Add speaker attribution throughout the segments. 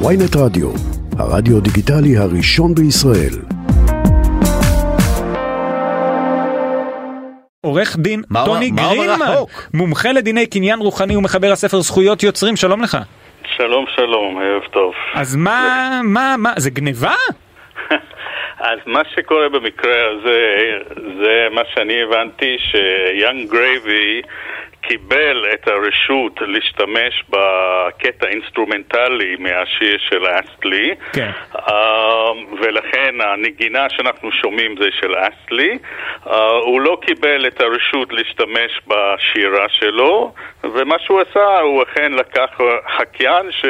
Speaker 1: ויינט רדיו, הרדיו דיגיטלי הראשון בישראל.
Speaker 2: עורך דין
Speaker 3: מה-
Speaker 2: טוני
Speaker 3: מה
Speaker 2: גרינמן,
Speaker 3: החוק?
Speaker 2: מומחה לדיני קניין רוחני ומחבר הספר זכויות יוצרים, שלום לך.
Speaker 4: שלום שלום, ערב טוב.
Speaker 2: אז מה, מה, מה, זה גניבה?
Speaker 4: אז מה שקורה במקרה הזה, זה מה שאני הבנתי, שיאנג גרייבי קיבל את הרשות להשתמש בקטע אינסטרומנטלי מהשיר של אסטלי,
Speaker 2: כן.
Speaker 4: אה, ולכן הנגינה שאנחנו שומעים זה של אסטלי. Uh, הוא לא קיבל את הרשות להשתמש בשירה שלו, ומה שהוא עשה, הוא אכן לקח חקיין ש...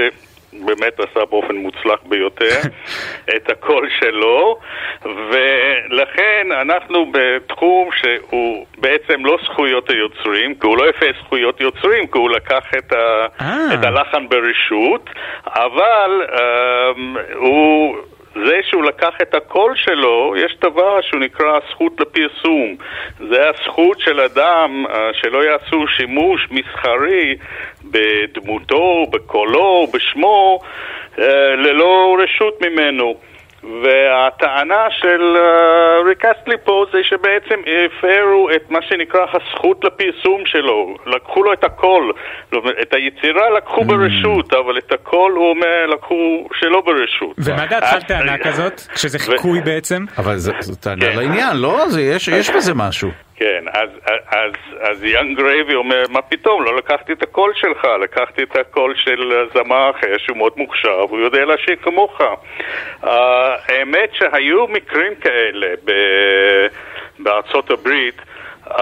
Speaker 4: באמת עשה באופן מוצלח ביותר את הקול שלו ולכן אנחנו בתחום שהוא בעצם לא זכויות היוצרים כי הוא לא יפה זכויות יוצרים כי הוא לקח את, ה,
Speaker 2: אה.
Speaker 4: את הלחן ברשות אבל um, הוא זה שהוא לקח את הקול שלו, יש דבר שהוא נקרא הזכות לפרסום. זה הזכות של אדם uh, שלא יעשו שימוש מסחרי בדמותו, בקולו, בשמו, uh, ללא רשות ממנו. והטענה של uh, ריק אסטלי פה זה שבעצם הפרו את מה שנקרא הזכות לפרסום שלו. לקחו לו את אומרת, את היצירה לקחו ברשות, אבל את הקול הוא אומר לקחו שלא ברשות.
Speaker 2: ומה דעתך על טענה כזאת? שזה
Speaker 4: ו-
Speaker 2: חיקוי בעצם?
Speaker 3: אבל זו טענה
Speaker 4: כן.
Speaker 3: לעניין, לא? זה- יש יש בזה משהו.
Speaker 4: כן, אז, אז, אז יאנג גרייבי אומר, מה פתאום, לא לקחתי את הקול שלך, לקחתי את הקול של זמר אחר שהוא מאוד מוכשר והוא יודע לשיר כמוך. אה, האמת שהיו מקרים כאלה ב, בארצות הברית אה,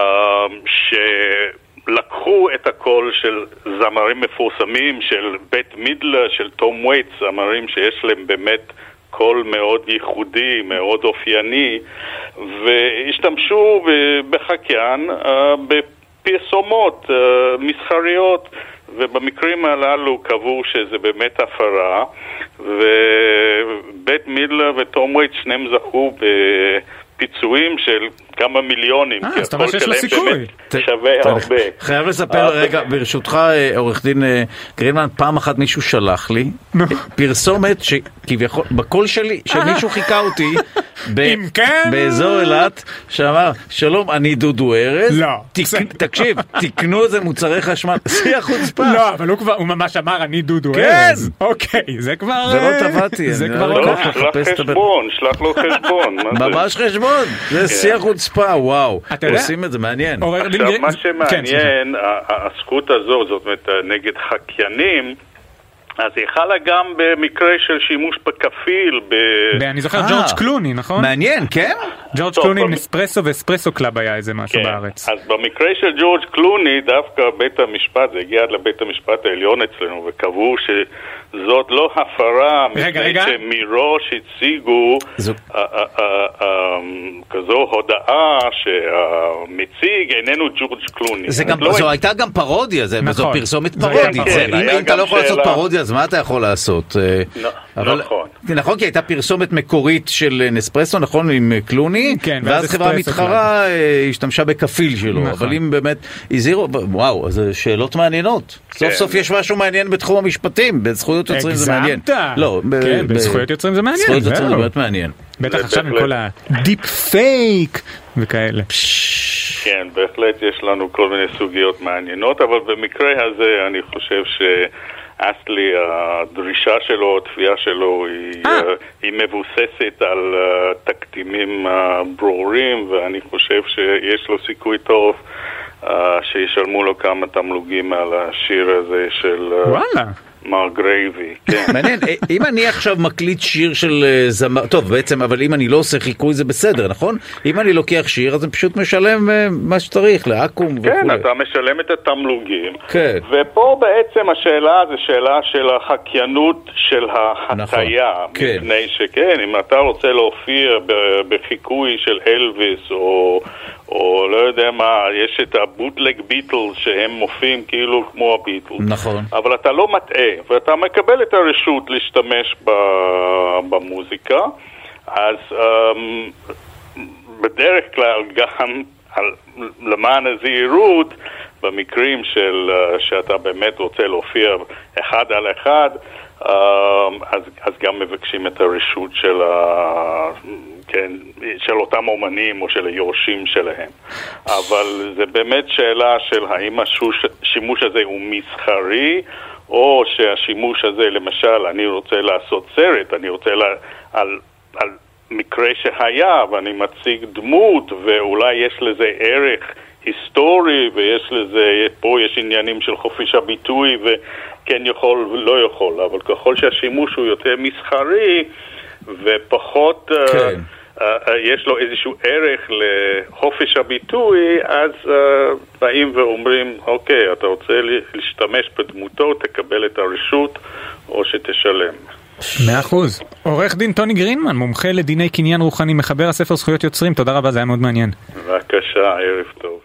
Speaker 4: את הקול של זמרים מפורסמים, של בית מידלה, של תום וייטס, זמרים שיש להם באמת קול מאוד ייחודי, מאוד אופייני, והשתמשו ב- בחקיין אה, בפרסומות אה, מסחריות, ובמקרים הללו קבעו שזה באמת הפרה, ובט וטום וייטס שניהם זכו בפיצויים של כמה מיליונים,
Speaker 2: אה,
Speaker 4: כי
Speaker 2: אז אתה אומר
Speaker 4: הקול
Speaker 2: שיש לו סיכוי.
Speaker 4: שווה הרבה.
Speaker 3: חייב לספר
Speaker 4: אה,
Speaker 3: רגע, ברשותך, אה, עורך דין אה, גרינמן, פעם אחת מישהו שלח לי. פרסומת שכביכול, בקול שלי, שמישהו חיכה אותי ב-
Speaker 2: אם כן-
Speaker 3: באזור אילת, שאמר, שלום, אני דודו ארז.
Speaker 2: לא.
Speaker 3: תק- תקשיב, תקנו איזה מוצרי חשמל, שיא החוצפה.
Speaker 2: לא, אבל הוא כבר, הוא ממש אמר אני דודו
Speaker 3: כן.
Speaker 2: ארז. אוקיי, זה כבר...
Speaker 3: זה לא
Speaker 2: אה,
Speaker 3: טבעתי,
Speaker 2: זה כבר
Speaker 3: לא
Speaker 4: לא, שלח חשבון, שלח לו חשבון.
Speaker 3: ממש חשבון, זה שיא החוצפה, וואו.
Speaker 2: אתה יודע-
Speaker 3: עושים את זה, מעניין.
Speaker 4: עכשיו, מה
Speaker 2: כן.
Speaker 4: שמעניין, הזכות הזו, זאת אומרת, נגד חקיינים, אז היא חלה גם במקרה של שימוש בכפיל, ב...
Speaker 2: אני זוכר
Speaker 3: אה,
Speaker 2: ג'ורג' קלוני, נכון?
Speaker 3: מעניין, כן?
Speaker 2: ג'ורג'
Speaker 4: טוב,
Speaker 2: קלוני עם אספרסו ואספרסו קלאב היה איזה משהו
Speaker 4: כן.
Speaker 2: בארץ.
Speaker 4: אז במקרה של ג'ורג' קלוני, דווקא בית המשפט, זה הגיע עד לבית המשפט העליון אצלנו, וקבעו שזאת לא הפרה,
Speaker 2: רגע,
Speaker 4: מפני
Speaker 2: רגע.
Speaker 4: שמראש הציגו
Speaker 3: זו-
Speaker 4: אה, אה, אה, אה, כזו הודעה שהמציג איננו ג'ורג' קלוני.
Speaker 3: זה
Speaker 4: אז
Speaker 3: גם,
Speaker 4: לא
Speaker 3: זו הייתה גם פרודיה, זה, זו
Speaker 2: נכון.
Speaker 3: פרסומת
Speaker 2: זו הייתה
Speaker 3: פרודית. זה, אם
Speaker 4: היה
Speaker 3: אם אתה לא יכול לעשות
Speaker 4: שאלה-
Speaker 3: פרודיה, אז מה אתה יכול לעשות? אה,
Speaker 4: לא,
Speaker 3: אבל-
Speaker 4: נכון.
Speaker 3: נכון, כי הייתה פרסומת מקורית של נספרסו, נכון, עם קלוני,
Speaker 2: כן, ואז
Speaker 3: חברה מתחרה אה, השתמשה בכפיל שלו,
Speaker 2: נכון.
Speaker 3: אבל אם באמת הזהירו, וואו, אז שאלות מעניינות. סוף
Speaker 4: כן.
Speaker 3: סוף יש משהו מעניין בתחום המשפטים, בזכויות יוצרים זה מעניין.
Speaker 2: הגזמת.
Speaker 3: לא,
Speaker 2: כן, בזכויות יוצרים זה מעניין,
Speaker 3: זכויות יוצרים זה. באמת מעניין.
Speaker 2: בטח עכשיו עם. כל הדיפ פייק וכאלה.
Speaker 4: כן, בהחלט יש לנו כל מיני סוגיות מעניינות, אבל במקרה הזה אני חושב שאסלי, הדרישה שלו, התביעה שלו, היא,
Speaker 2: אה.
Speaker 4: אה, היא מבוססת על אה, תקדימים ברורים, ואני חושב שיש לו סיכוי טוב שישלמו לו כמה תמלוגים על השיר הזה של
Speaker 2: וואלה.
Speaker 4: מר גרייבי. כן.
Speaker 3: מעניין, אה, אם אני עכשיו מקליט שיר של אה, זמר, טוב בעצם, אבל אם אני לא עושה חיקוי זה בסדר, נכון? אם אני לוקח שיר אז אני פשוט משלם אה, מה שצריך, לאקו"ם וכולי.
Speaker 4: כן, אתה משלם את התמלוגים.
Speaker 3: כן.
Speaker 4: ופה בעצם השאלה זה שאלה של החקיינות של ההטיה.
Speaker 3: נכון, כן.
Speaker 4: מפני שכן, אם אתה רוצה להופיע בחיקוי של אלוויס, או, או לא יודע מה, יש את ה-Bootleg Beatles שהם מופיעים כאילו כמו הביטלס.
Speaker 3: נכון.
Speaker 4: אבל אתה לא מטעה, ואתה מקבל את הרשות להשתמש במוזיקה, אז אמ, בדרך כלל גם על, למען הזהירות, במקרים של, אה, שאתה באמת רוצה להופיע אחד על אחד, אז, אז גם מבקשים את הרשות של, ה, כן, של אותם אומנים או של היורשים שלהם. אבל זה באמת שאלה של האם השימוש הזה הוא מסחרי, או שהשימוש הזה, למשל, אני רוצה לעשות סרט, אני רוצה לה, על, על מקרה שהיה, ואני מציג דמות, ואולי יש לזה ערך היסטורי, ויש לזה, פה יש עניינים של חופש הביטוי, וכן יכול ולא יכול, אבל ככל שהשימוש הוא יותר מסחרי, ופחות... אה, כן. Uh, uh, יש לו איזשהו ערך לחופש הביטוי, אז uh, באים ואומרים, אוקיי, אתה רוצה להשתמש בדמותו, תקבל את הרשות או שתשלם.
Speaker 2: מאה אחוז. עורך דין טוני גרינמן, מומחה לדיני קניין רוחני, מחבר הספר זכויות יוצרים, תודה רבה, זה היה מאוד מעניין.
Speaker 4: בבקשה, ערב טוב.